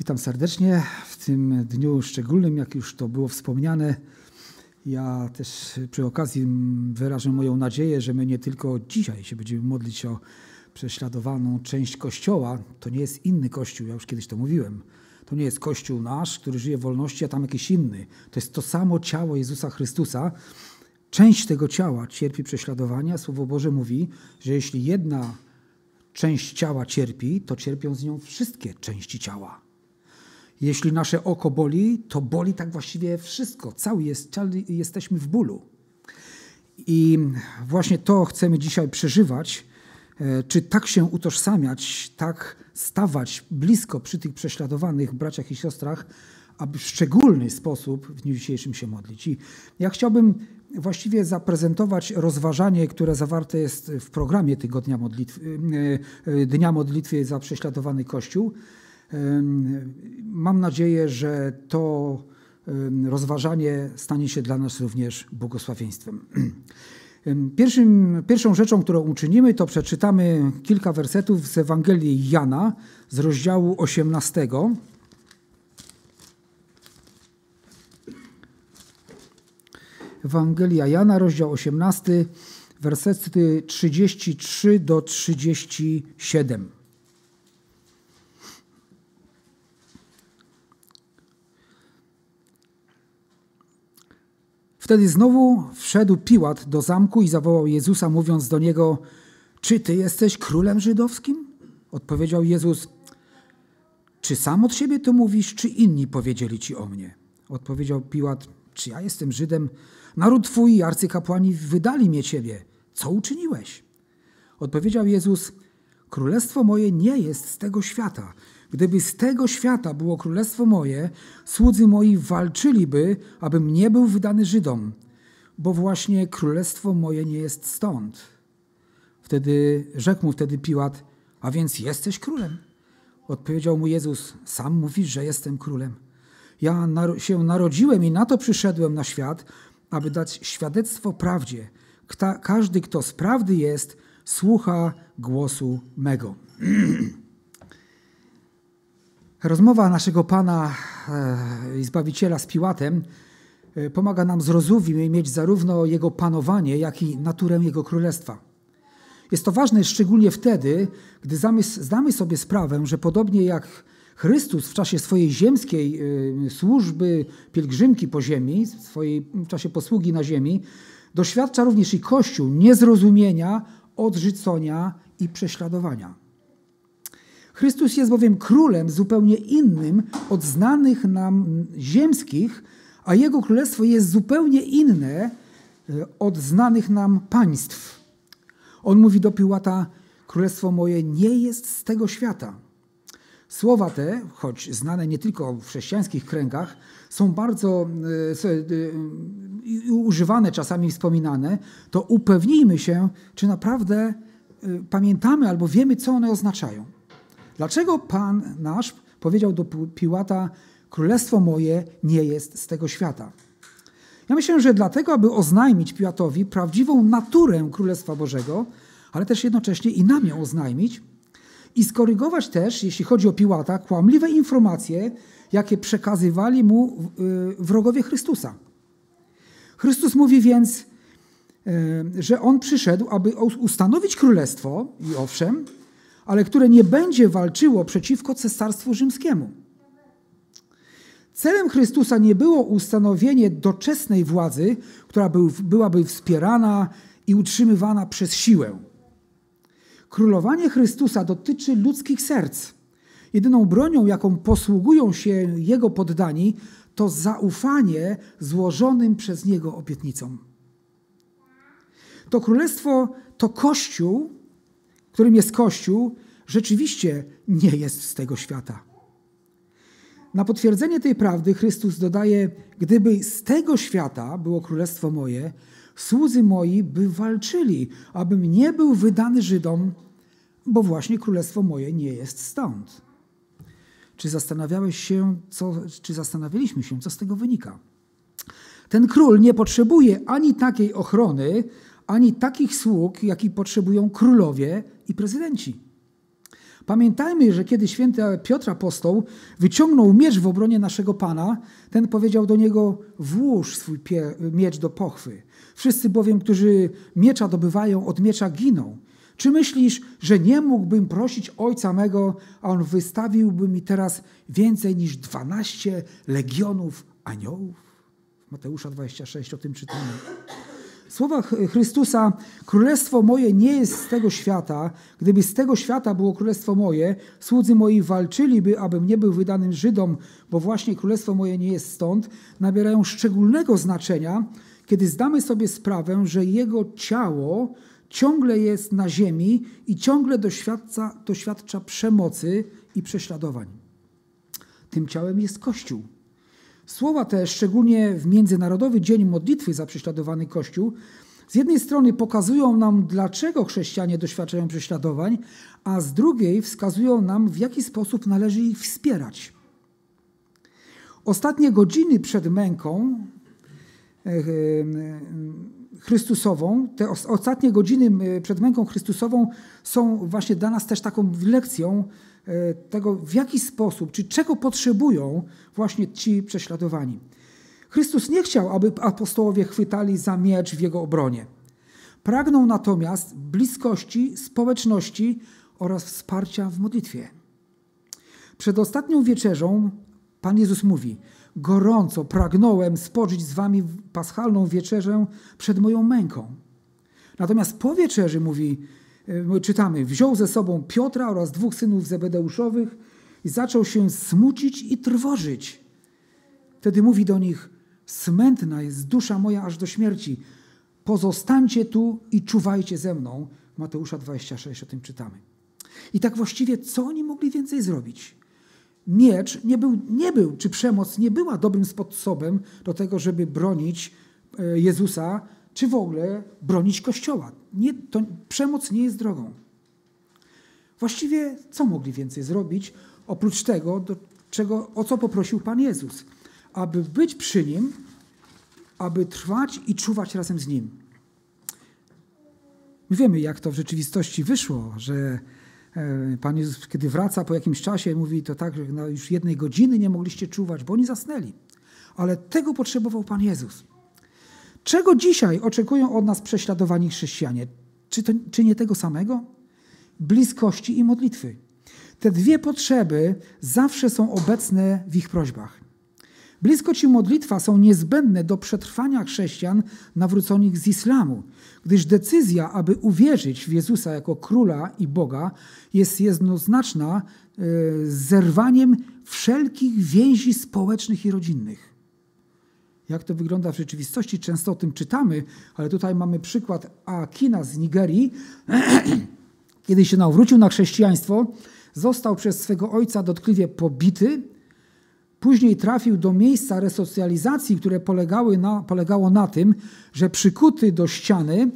Witam serdecznie w tym dniu szczególnym, jak już to było wspomniane. Ja też przy okazji wyrażę moją nadzieję, że my nie tylko dzisiaj się będziemy modlić o prześladowaną część Kościoła. To nie jest inny Kościół, ja już kiedyś to mówiłem. To nie jest Kościół nasz, który żyje w wolności, a tam jakiś inny. To jest to samo ciało Jezusa Chrystusa. Część tego ciała cierpi prześladowania. Słowo Boże mówi, że jeśli jedna część ciała cierpi, to cierpią z nią wszystkie części ciała. Jeśli nasze oko boli, to boli tak właściwie wszystko. Cały jest, jesteśmy w bólu. I właśnie to chcemy dzisiaj przeżywać, e, czy tak się utożsamiać, tak stawać blisko przy tych prześladowanych braciach i siostrach, aby w szczególny sposób w dniu dzisiejszym się modlić. I ja chciałbym właściwie zaprezentować rozważanie, które zawarte jest w programie Tygodnia Modlitwy, e, e, Dnia Modlitwy za prześladowany Kościół. Mam nadzieję, że to rozważanie stanie się dla nas również błogosławieństwem. Pierwszym, pierwszą rzeczą, którą uczynimy, to przeczytamy kilka wersetów z Ewangelii Jana z rozdziału 18. Ewangelia Jana, rozdział 18, wersety 33 do 37. Wtedy znowu wszedł Piłat do zamku i zawołał Jezusa, mówiąc do niego: Czy ty jesteś królem żydowskim? Odpowiedział Jezus: Czy sam od siebie to mówisz, czy inni powiedzieli ci o mnie? Odpowiedział Piłat: Czy ja jestem Żydem? Naród twój i arcykapłani wydali mnie ciebie. Co uczyniłeś? Odpowiedział Jezus: Królestwo moje nie jest z tego świata. Gdyby z tego świata było królestwo moje, słudzy moi walczyliby, abym nie był wydany Żydom, bo właśnie królestwo moje nie jest stąd. Wtedy rzekł mu wtedy Piłat, a więc jesteś królem. Odpowiedział mu Jezus, sam mówisz, że jestem królem. Ja się narodziłem i na to przyszedłem na świat, aby dać świadectwo prawdzie. Kta, każdy, kto z prawdy jest, słucha głosu mego. Rozmowa naszego Pana e, i Zbawiciela z Piłatem e, pomaga nam zrozumieć zarówno Jego panowanie, jak i naturę Jego królestwa. Jest to ważne szczególnie wtedy, gdy zdamy sobie sprawę, że podobnie jak Chrystus w czasie swojej ziemskiej e, służby, pielgrzymki po ziemi, swojej, w czasie posługi na ziemi, doświadcza również i Kościół niezrozumienia, odrzucenia i prześladowania. Chrystus jest bowiem królem zupełnie innym od znanych nam ziemskich, a jego królestwo jest zupełnie inne e, od znanych nam państw. On mówi do Piłata: Królestwo moje nie jest z tego świata. Słowa te, choć znane nie tylko w chrześcijańskich kręgach, są bardzo e, e, używane, czasami wspominane, to upewnijmy się, czy naprawdę pamiętamy albo wiemy, co one oznaczają. Dlaczego Pan nasz powiedział do Piłata: Królestwo moje nie jest z tego świata? Ja myślę, że dlatego, aby oznajmić Piłatowi prawdziwą naturę Królestwa Bożego, ale też jednocześnie i nam ją oznajmić i skorygować też, jeśli chodzi o Piłata, kłamliwe informacje, jakie przekazywali mu y, wrogowie Chrystusa. Chrystus mówi więc, y, że on przyszedł, aby ustanowić królestwo, i owszem, ale które nie będzie walczyło przeciwko cesarstwu rzymskiemu. Celem Chrystusa nie było ustanowienie doczesnej władzy, która byłaby wspierana i utrzymywana przez siłę. Królowanie Chrystusa dotyczy ludzkich serc. Jedyną bronią, jaką posługują się Jego poddani, to zaufanie złożonym przez Niego obietnicom. To królestwo to Kościół, którym jest Kościół, rzeczywiście nie jest z tego świata. Na potwierdzenie tej prawdy Chrystus dodaje: Gdyby z tego świata było królestwo moje, słudzy moi by walczyli, abym nie był wydany Żydom, bo właśnie królestwo moje nie jest stąd. Czy zastanawiałeś się, co, czy zastanawialiśmy się, co z tego wynika? Ten król nie potrzebuje ani takiej ochrony, ani takich sług, jakich potrzebują królowie i prezydenci. Pamiętajmy, że kiedy święty Piotr apostoł wyciągnął miecz w obronie naszego Pana, ten powiedział do niego: Włóż swój miecz do pochwy. Wszyscy bowiem, którzy miecza dobywają, od miecza giną. Czy myślisz, że nie mógłbym prosić Ojca mego, a On wystawiłby mi teraz więcej niż 12 legionów aniołów? Mateusza 26, o tym czytamy. Słowa Chrystusa, królestwo moje nie jest z tego świata. Gdyby z tego świata było królestwo moje, słudzy moi walczyliby, abym nie był wydanym Żydom, bo właśnie królestwo moje nie jest stąd, nabierają szczególnego znaczenia, kiedy zdamy sobie sprawę, że jego ciało ciągle jest na ziemi i ciągle doświadcza, doświadcza przemocy i prześladowań. Tym ciałem jest Kościół. Słowa te, szczególnie w Międzynarodowy Dzień Modlitwy za prześladowany Kościół, z jednej strony pokazują nam, dlaczego chrześcijanie doświadczają prześladowań, a z drugiej wskazują nam, w jaki sposób należy ich wspierać. Ostatnie godziny przed męką e, e, Chrystusową, te ostatnie godziny przed męką Chrystusową są właśnie dla nas też taką lekcją e, tego, w jaki sposób, czy czego potrzebują właśnie ci prześladowani. Chrystus nie chciał, aby apostołowie chwytali za miecz w jego obronie. Pragnął natomiast bliskości, społeczności oraz wsparcia w modlitwie. Przed ostatnią wieczerzą Pan Jezus mówi: gorąco pragnąłem spożyć z wami paschalną wieczerzę przed moją męką. Natomiast po wieczerzy, mówi, e, czytamy, wziął ze sobą Piotra oraz dwóch synów Zebedeuszowych i zaczął się smucić i trwożyć. Wtedy mówi do nich, smętna jest dusza moja aż do śmierci. Pozostańcie tu i czuwajcie ze mną. Mateusza 26 o tym czytamy. I tak właściwie co oni mogli więcej zrobić? miecz nie był, nie był, czy przemoc nie była dobrym sposobem do tego, żeby bronić e, Jezusa, czy w ogóle bronić Kościoła. Nie, to, przemoc nie jest drogą. Właściwie co mogli więcej zrobić, oprócz tego, do czego, o co poprosił Pan Jezus? Aby być przy Nim, aby trwać i czuwać razem z Nim. My wiemy, jak to w rzeczywistości wyszło, że E, Pan Jezus, kiedy wraca po jakimś czasie, mówi to tak, że no już jednej godziny nie mogliście czuwać, bo oni zasnęli. Ale tego potrzebował Pan Jezus. Czego dzisiaj oczekują od nas prześladowani chrześcijanie? Czy, to, czy nie tego samego? Bliskości i modlitwy. Te dwie potrzeby zawsze są obecne w ich prośbach. Bliskość i modlitwa są niezbędne do przetrwania chrześcijan nawróconych z islamu, gdyż decyzja, aby uwierzyć w Jezusa jako króla i Boga, jest jednoznaczna e, z zerwaniem wszelkich więzi społecznych i rodzinnych. Jak to wygląda w rzeczywistości, często o tym czytamy, ale tutaj mamy przykład Akina z Nigerii. Kiedy się nawrócił na chrześcijaństwo, został przez swego ojca dotkliwie pobity, Później trafił do miejsca resocjalizacji, które polegały na, polegało na tym, że przykuty do ściany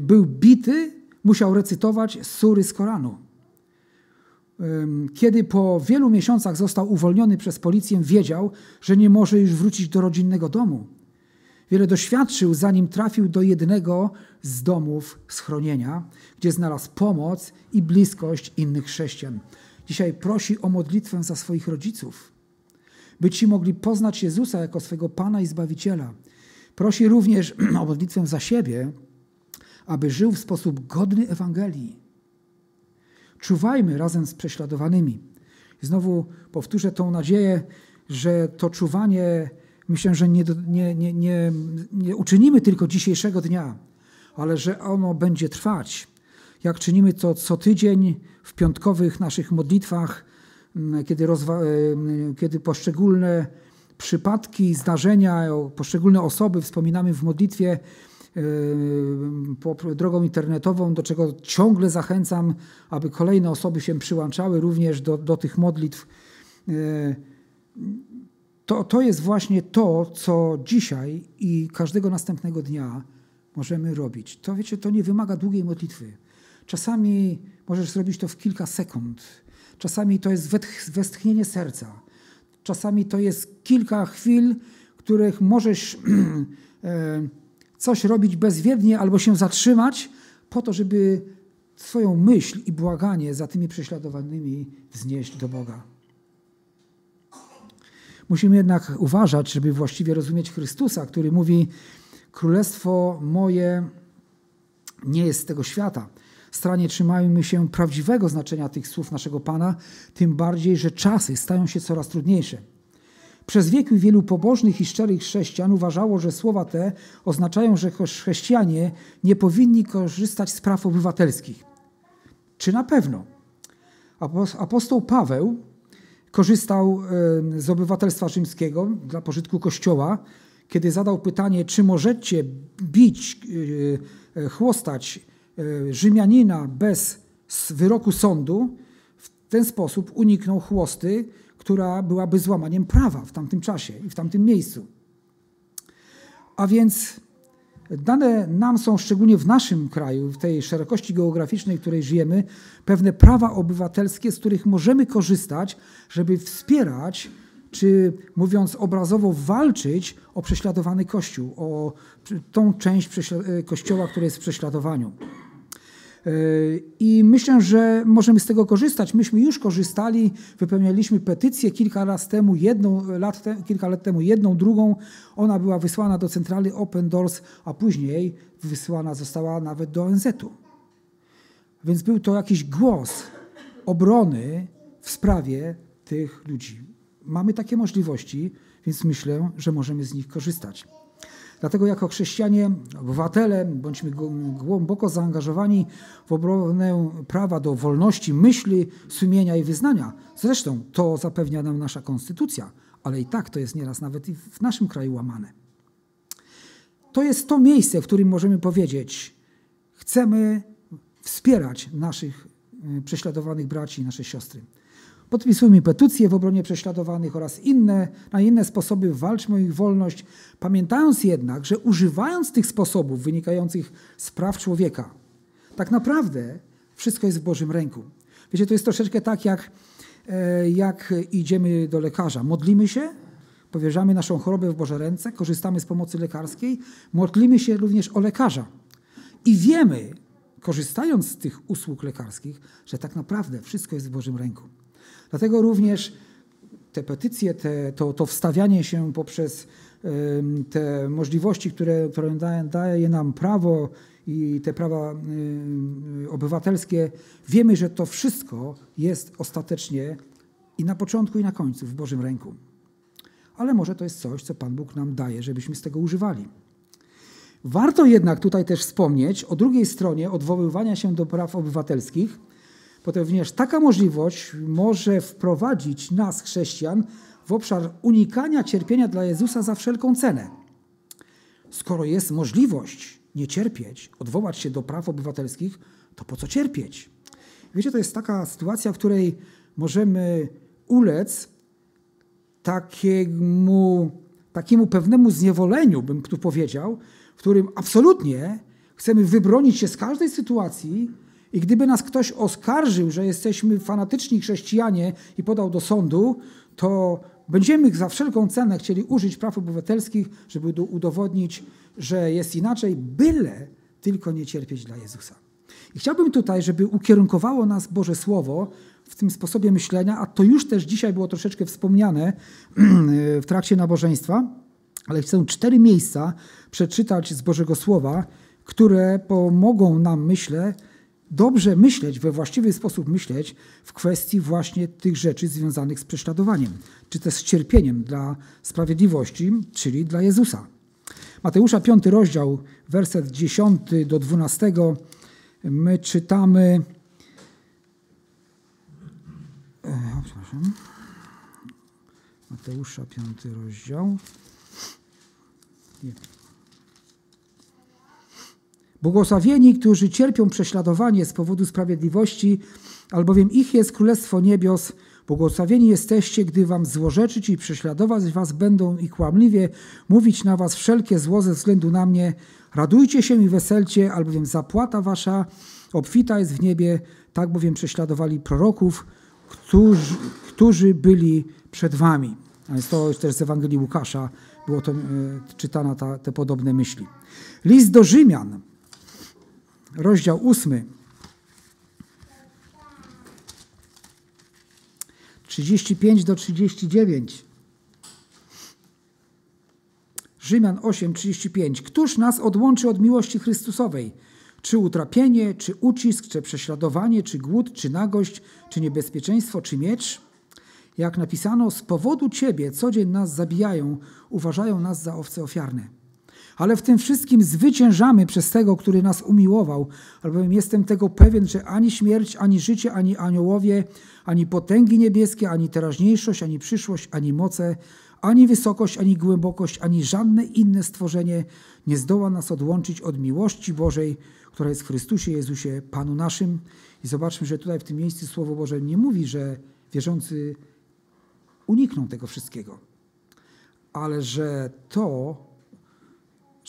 był bity, musiał recytować sury z Koranu. Kiedy po wielu miesiącach został uwolniony przez policję, wiedział, że nie może już wrócić do rodzinnego domu. Wiele doświadczył, zanim trafił do jednego z domów schronienia, gdzie znalazł pomoc i bliskość innych chrześcijan. Dzisiaj prosi o modlitwę za swoich rodziców, by ci mogli poznać Jezusa jako swego Pana i Zbawiciela. Prosi również o modlitwę za siebie, aby żył w sposób godny Ewangelii. Czuwajmy razem z prześladowanymi. Znowu powtórzę tą nadzieję, że to czuwanie, myślę, że nie, nie, nie, nie, nie uczynimy tylko dzisiejszego dnia, ale że ono będzie trwać jak czynimy to co tydzień w piątkowych naszych modlitwach, mm, kiedy, e, kiedy poszczególne przypadki, zdarzenia, poszczególne osoby wspominamy w modlitwie drogą internetową, do czego ciągle zachęcam, aby kolejne osoby się przyłączały również do, do tych modlitw. E, to, to jest właśnie to, co dzisiaj i każdego następnego dnia możemy robić. To wiecie, to nie wymaga długiej modlitwy. Czasami możesz zrobić to w kilka sekund. Czasami to jest westchnienie serca. Czasami to jest kilka chwil, których możesz e, coś robić bezwiednie albo się zatrzymać po to, żeby swoją myśl i błaganie za tymi prześladowanymi wznieść do Boga. Musimy jednak uważać, żeby właściwie rozumieć Chrystusa, który mówi: Królestwo moje nie jest z tego świata. Stranie trzymajmy się prawdziwego znaczenia tych słów naszego Pana, tym bardziej, że czasy stają się coraz trudniejsze. Przez wieki wielu pobożnych i szczerych chrześcijan uważało, że słowa te oznaczają, że chrześcijanie nie powinni korzystać z praw obywatelskich. Czy na pewno? Apostoł Paweł korzystał z obywatelstwa rzymskiego dla pożytku Kościoła, kiedy zadał pytanie, czy możecie bić, e, e, chłostać e, Rzymianina bez wyroku sądu, w ten sposób uniknął chłosty, która byłaby złamaniem prawa w tamtym czasie i w tamtym miejscu. A więc dane nam są, szczególnie w naszym kraju, w tej szerokości geograficznej, w której żyjemy, pewne prawa obywatelskie, z których możemy korzystać, żeby wspierać, czy mówiąc obrazowo, walczyć o prześladowany Kościół, o tą część Kościoła, która jest w prześladowaniu. I myślę, że możemy z tego korzystać. Myśmy już korzystali, wypełnialiśmy petycję kilka lat temu, jedną, lat te, kilka lat temu, jedną, drugą. Ona była wysłana do centrali Open Doors, a później wysłana została nawet do ONZ-u. Więc był to jakiś głos obrony w sprawie tych ludzi. Mamy takie możliwości, więc myślę, że możemy z nich korzystać. Dlatego jako chrześcijanie, obywatele, bądźmy głęboko zaangażowani w obronę prawa do wolności myśli, sumienia i wyznania. Zresztą to zapewnia nam nasza konstytucja, ale i tak to jest nieraz nawet i w naszym kraju łamane. To jest to miejsce, w którym możemy powiedzieć, chcemy wspierać naszych y, prześladowanych braci i nasze siostry. Podpisujmy petycje w obronie prześladowanych oraz inne, na inne sposoby walczmy o ich wolność, pamiętając jednak, że używając tych sposobów wynikających z praw człowieka, tak naprawdę wszystko jest w Bożym ręku. Wiecie, to jest troszeczkę tak, jak, e, jak idziemy do lekarza. Modlimy się, powierzamy naszą chorobę w Boże ręce, korzystamy z pomocy lekarskiej, modlimy się również o lekarza. I wiemy, korzystając z tych usług lekarskich, że tak naprawdę wszystko jest w Bożym ręku. Dlatego również te petycje, te, to, to wstawianie się poprzez te możliwości, które, które daje, daje nam prawo i te prawa obywatelskie, wiemy, że to wszystko jest ostatecznie i na początku, i na końcu w Bożym ręku. Ale może to jest coś, co Pan Bóg nam daje, żebyśmy z tego używali. Warto jednak tutaj też wspomnieć o drugiej stronie odwoływania się do praw obywatelskich, Ponieważ taka możliwość może wprowadzić nas, chrześcijan, w obszar unikania cierpienia dla Jezusa za wszelką cenę. Skoro jest możliwość nie cierpieć, odwołać się do praw obywatelskich, to po co cierpieć? Wiecie, to jest taka sytuacja, w której możemy ulec takiemu, takiemu pewnemu zniewoleniu, bym tu powiedział, w którym absolutnie chcemy wybronić się z każdej sytuacji, i gdyby nas ktoś oskarżył, że jesteśmy fanatyczni chrześcijanie i podał do sądu, to będziemy za wszelką cenę chcieli użyć praw obywatelskich, żeby udowodnić, że jest inaczej, byle tylko nie cierpieć dla Jezusa. I chciałbym tutaj, żeby ukierunkowało nas Boże Słowo w tym sposobie myślenia, a to już też dzisiaj było troszeczkę wspomniane w trakcie nabożeństwa, ale chcę cztery miejsca przeczytać z Bożego Słowa, które pomogą nam, myślę, dobrze myśleć, we właściwy sposób myśleć w kwestii właśnie tych rzeczy związanych z prześladowaniem, czy też z cierpieniem dla sprawiedliwości, czyli dla Jezusa. Mateusza 5 rozdział, werset 10 do 12, my czytamy. E, przepraszam. Mateusza 5 rozdział. Nie. Błogosławieni, którzy cierpią prześladowanie z powodu sprawiedliwości, albowiem ich jest Królestwo Niebios. Błogosławieni jesteście, gdy wam złorzeczyć i prześladować was będą i kłamliwie mówić na was wszelkie zło ze względu na mnie. Radujcie się i weselcie, albowiem zapłata wasza obfita jest w niebie, tak bowiem prześladowali proroków, którzy, którzy byli przed wami. A więc to też z Ewangelii Łukasza było to e, czytane ta, te podobne myśli. List do Rzymian, rozdział ósmy. 35 do 39. Rzymian 8:35. Któż nas odłączy od miłości Chrystusowej? Czy utrapienie, czy ucisk, czy prześladowanie, czy głód, czy nagość, czy niebezpieczeństwo, czy miecz? Jak napisano, z powodu Ciebie codzień nas zabijają, uważają nas za owce ofiarne. Ale w tym wszystkim zwyciężamy przez tego, który nas umiłował, albowiem jestem tego pewien, że ani śmierć, ani życie, ani aniołowie, ani potęgi niebieskie, ani teraźniejszość, ani przyszłość, ani moce, ani wysokość, ani głębokość, ani żadne inne stworzenie nie zdoła nas odłączyć od miłości Bożej, która jest w Chrystusie Jezusie, Panu naszym. I zobaczmy, że tutaj w tym miejscu Słowo Boże nie mówi, że wierzący unikną tego wszystkiego, ale że to,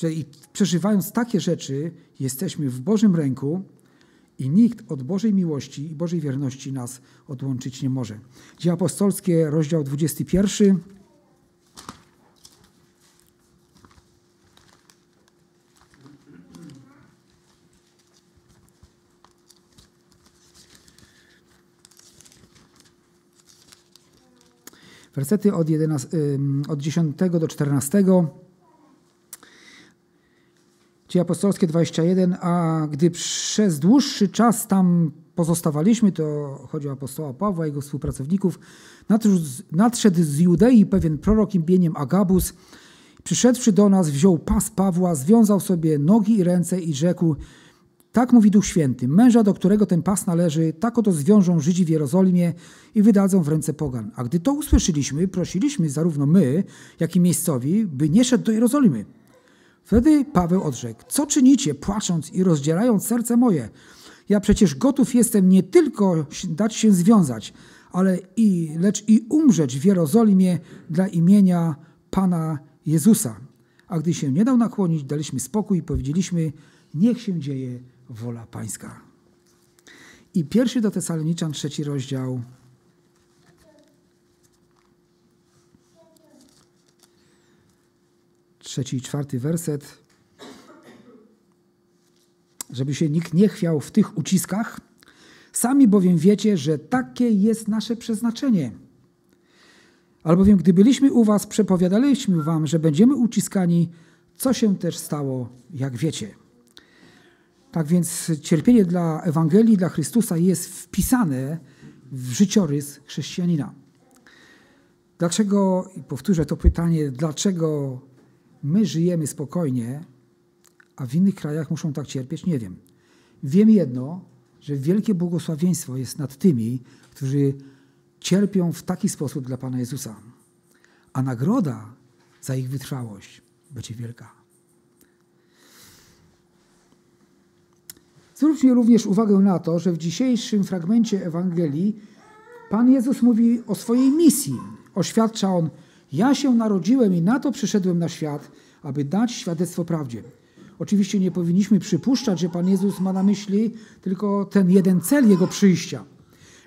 że przeżywając takie rzeczy, jesteśmy w Bożym ręku i nikt od Bożej miłości i Bożej wierności nas odłączyć nie może. Dzieje apostolskie, rozdział 21. Wersety od, 11, od 10 do 14. Dzieje apostolskie 21, a gdy przez dłuższy czas tam pozostawaliśmy, to chodzi o apostoła Pawła i jego współpracowników, nadszedł z Judei pewien prorok imieniem Agabus, przyszedłszy do nas, wziął pas Pawła, związał sobie nogi i ręce i rzekł, tak mówi Duch Święty, męża, do którego ten pas należy, tak oto zwiążą Żydzi w Jerozolimie i wydadzą w ręce pogan. A gdy to usłyszeliśmy, prosiliśmy zarówno my, jak i miejscowi, by nie szedł do Jerozolimy. Wtedy Paweł odrzekł, co czynicie, płacząc i rozdzierając serce moje? Ja przecież gotów jestem nie tylko dać się związać, ale i, lecz i umrzeć w Jerozolimie dla imienia Pana Jezusa. A gdy się nie dał nakłonić, daliśmy spokój i powiedzieliśmy, niech się dzieje wola Pańska. I pierwszy do Tesaloniczan, trzeci rozdział. Trzeci i czwarty werset. Żeby się nikt nie chwiał w tych uciskach, sami bowiem wiecie, że takie jest nasze przeznaczenie. Albowiem, gdy byliśmy u Was, przepowiadaliśmy Wam, że będziemy uciskani, co się też stało, jak wiecie. Tak więc cierpienie dla Ewangelii, dla Chrystusa jest wpisane w życiorys chrześcijanina. Dlaczego, i powtórzę to pytanie, dlaczego my żyjemy spokojnie, a w innych krajach muszą tak cierpieć, nie wiem. Wiem jedno, że wielkie błogosławieństwo jest nad tymi, którzy cierpią w taki sposób dla Pana Jezusa. A nagroda za ich wytrwałość będzie wielka. Zwróćmy również uwagę na to, że w dzisiejszym fragmencie Ewangelii Pan Jezus mówi o swojej misji. Oświadcza On, ja się narodziłem i na to przyszedłem na świat, aby dać świadectwo prawdzie. Oczywiście nie powinniśmy przypuszczać, że Pan Jezus ma na myśli tylko ten jeden cel Jego przyjścia.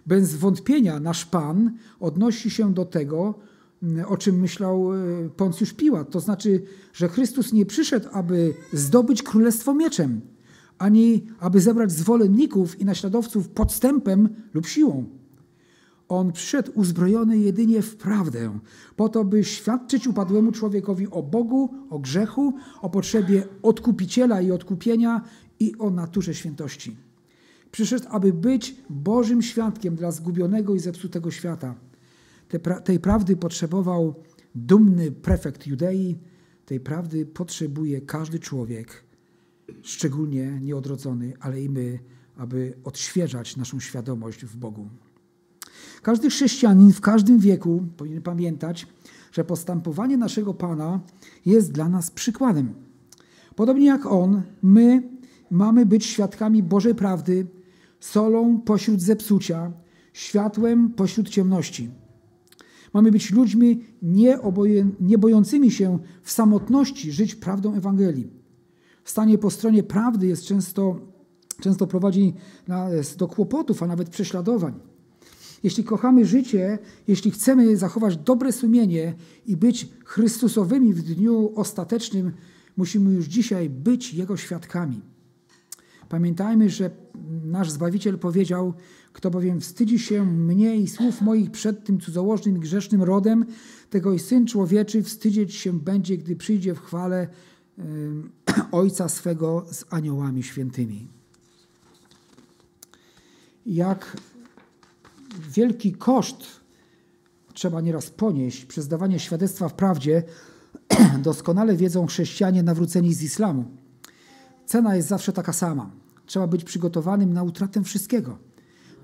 Bez wątpienia nasz Pan odnosi się do tego, o czym myślał e, Poncjusz Piłat. To znaczy, że Chrystus nie przyszedł, aby zdobyć królestwo mieczem, ani aby zebrać zwolenników i naśladowców podstępem lub siłą. On przyszedł uzbrojony jedynie w prawdę, po to, by świadczyć upadłemu człowiekowi o Bogu, o grzechu, o potrzebie odkupiciela i odkupienia i o naturze świętości. Przyszedł, aby być Bożym świadkiem dla zgubionego i zepsutego świata. tej prawdy potrzebował dumny prefekt Judei, tej prawdy potrzebuje każdy człowiek szczególnie nieodrodzony, ale i my, aby odświeżać naszą świadomość w Bogu. Każdy chrześcijanin w każdym wieku powinien pamiętać, że postępowanie naszego Pana jest dla nas przykładem. Podobnie jak On, my mamy być świadkami Bożej prawdy, solą pośród zepsucia, światłem pośród ciemności. Mamy być ludźmi nie bojącymi się w samotności żyć prawdą Ewangelii. Stanie po stronie prawdy jest często, często prowadzi do kłopotów, a nawet prześladowań. Jeśli kochamy życie, jeśli chcemy zachować dobre sumienie i być Chrystusowymi w dniu ostatecznym, musimy już dzisiaj być Jego świadkami. Pamiętajmy, że nasz Zbawiciel powiedział, kto bowiem wstydzi się mnie i słów moich przed tym cudzołożnym i grzesznym rodem, tego i Syn Człowieczy wstydzić się będzie, gdy przyjdzie w chwale Ojca swego z aniołami świętymi. Jak wielki koszt trzeba nieraz ponieść przez dawanie świadectwa w prawdzie, doskonale wiedzą chrześcijanie nawróceni z islamu. Cena jest zawsze taka sama. Trzeba być przygotowanym na utratę wszystkiego: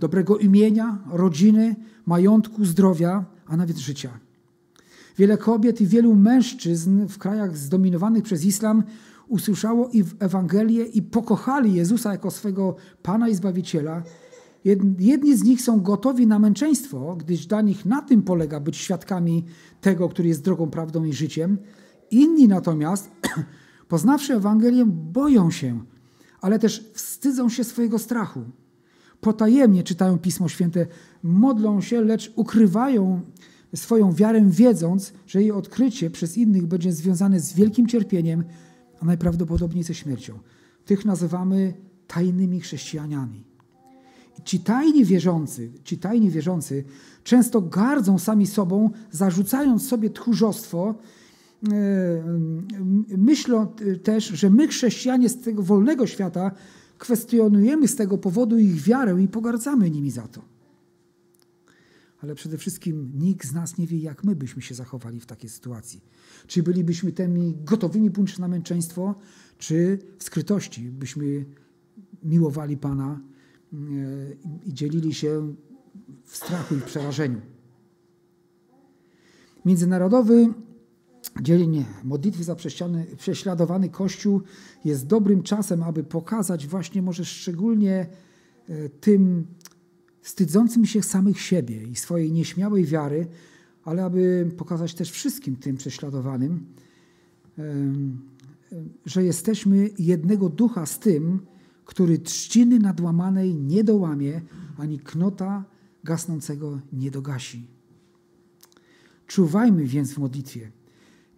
dobrego imienia, rodziny, majątku, zdrowia, a nawet życia. Wiele kobiet i wielu mężczyzn w krajach zdominowanych przez islam usłyszało i w Ewangelię i pokochali Jezusa jako swego Pana i Zbawiciela. Jedni z nich są gotowi na męczeństwo, gdyż dla nich na tym polega być świadkami tego, który jest drogą, prawdą i życiem. Inni natomiast, poznawszy Ewangelię, boją się, ale też wstydzą się swojego strachu. Potajemnie czytają Pismo Święte, modlą się, lecz ukrywają swoją wiarę, wiedząc, że jej odkrycie przez innych będzie związane z wielkim cierpieniem, a najprawdopodobniej ze śmiercią. Tych nazywamy tajnymi chrześcijanami. Ci tajni wierzący, ci tajni wierzący często gardzą sami sobą, zarzucając sobie tchórzostwo, e, myślą też, że my chrześcijanie z tego wolnego świata kwestionujemy z tego powodu ich wiarę i pogardzamy nimi za to ale przede wszystkim nikt z nas nie wie, jak my byśmy się zachowali w takiej sytuacji. Czy bylibyśmy tymi gotowymi pójść na męczeństwo, czy w skrytości byśmy miłowali Pana i dzielili się w strachu i w przerażeniu. Międzynarodowy dzielenie modlitwy za prześladowany Kościół jest dobrym czasem, aby pokazać właśnie może szczególnie e, tym wstydzącym się samych siebie i swojej nieśmiałej wiary, ale aby pokazać też wszystkim tym prześladowanym, że jesteśmy jednego ducha z tym, który trzciny nadłamanej nie dołamie, ani knota gasnącego nie dogasi. Czuwajmy więc w modlitwie.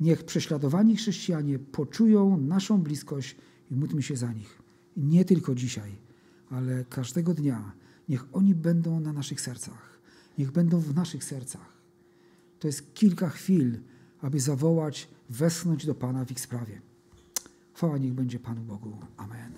Niech prześladowani chrześcijanie poczują naszą bliskość i módlmy się za nich. Nie tylko dzisiaj, ale każdego dnia Niech oni będą na naszych sercach. Niech będą w naszych sercach. To jest kilka chwil, aby zawołać, westchnąć do Pana w ich sprawie. Chwała niech będzie Panu Bogu. Amen.